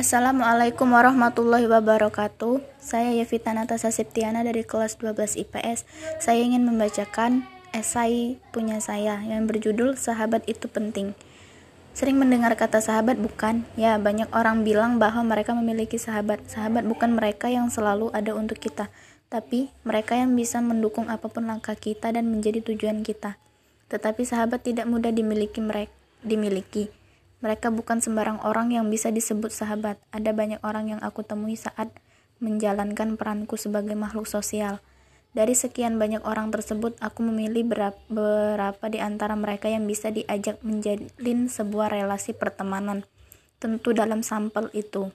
Assalamualaikum warahmatullahi wabarakatuh. Saya Yevita Natasha Septiana dari kelas 12 IPS. Saya ingin membacakan esai punya saya yang berjudul Sahabat Itu Penting. Sering mendengar kata sahabat bukan? Ya, banyak orang bilang bahwa mereka memiliki sahabat. Sahabat bukan mereka yang selalu ada untuk kita, tapi mereka yang bisa mendukung apa pun langkah kita dan menjadi tujuan kita. Tetapi sahabat tidak mudah dimiliki mereka dimiliki mereka bukan sembarang orang yang bisa disebut sahabat. Ada banyak orang yang aku temui saat menjalankan peranku sebagai makhluk sosial. Dari sekian banyak orang tersebut, aku memilih beberapa di antara mereka yang bisa diajak menjalin sebuah relasi pertemanan. Tentu dalam sampel itu.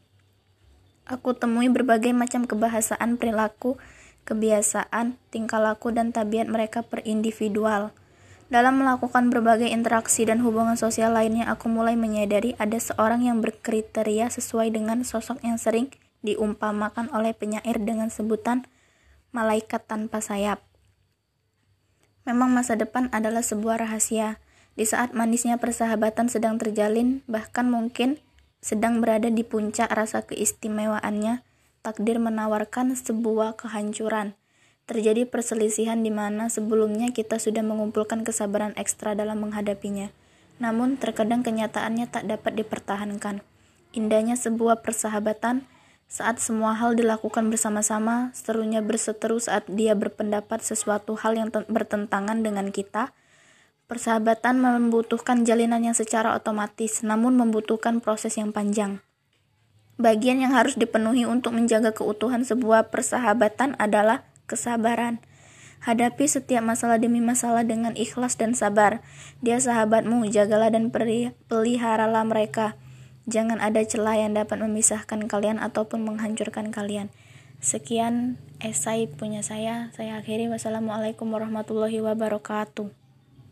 Aku temui berbagai macam kebahasaan perilaku, kebiasaan, tingkah laku, dan tabiat mereka per individual. Dalam melakukan berbagai interaksi dan hubungan sosial lainnya, aku mulai menyadari ada seorang yang berkriteria sesuai dengan sosok yang sering diumpamakan oleh penyair dengan sebutan malaikat tanpa sayap. Memang masa depan adalah sebuah rahasia. Di saat manisnya persahabatan sedang terjalin, bahkan mungkin sedang berada di puncak rasa keistimewaannya, takdir menawarkan sebuah kehancuran Terjadi perselisihan di mana sebelumnya kita sudah mengumpulkan kesabaran ekstra dalam menghadapinya. Namun, terkadang kenyataannya tak dapat dipertahankan. Indahnya sebuah persahabatan saat semua hal dilakukan bersama-sama, serunya berseteru saat dia berpendapat sesuatu hal yang bertentangan dengan kita. Persahabatan membutuhkan jalinan yang secara otomatis, namun membutuhkan proses yang panjang. Bagian yang harus dipenuhi untuk menjaga keutuhan sebuah persahabatan adalah kesabaran. Hadapi setiap masalah demi masalah dengan ikhlas dan sabar. Dia sahabatmu, jagalah dan peliharalah mereka. Jangan ada celah yang dapat memisahkan kalian ataupun menghancurkan kalian. Sekian esai punya saya. Saya akhiri. Wassalamualaikum warahmatullahi wabarakatuh.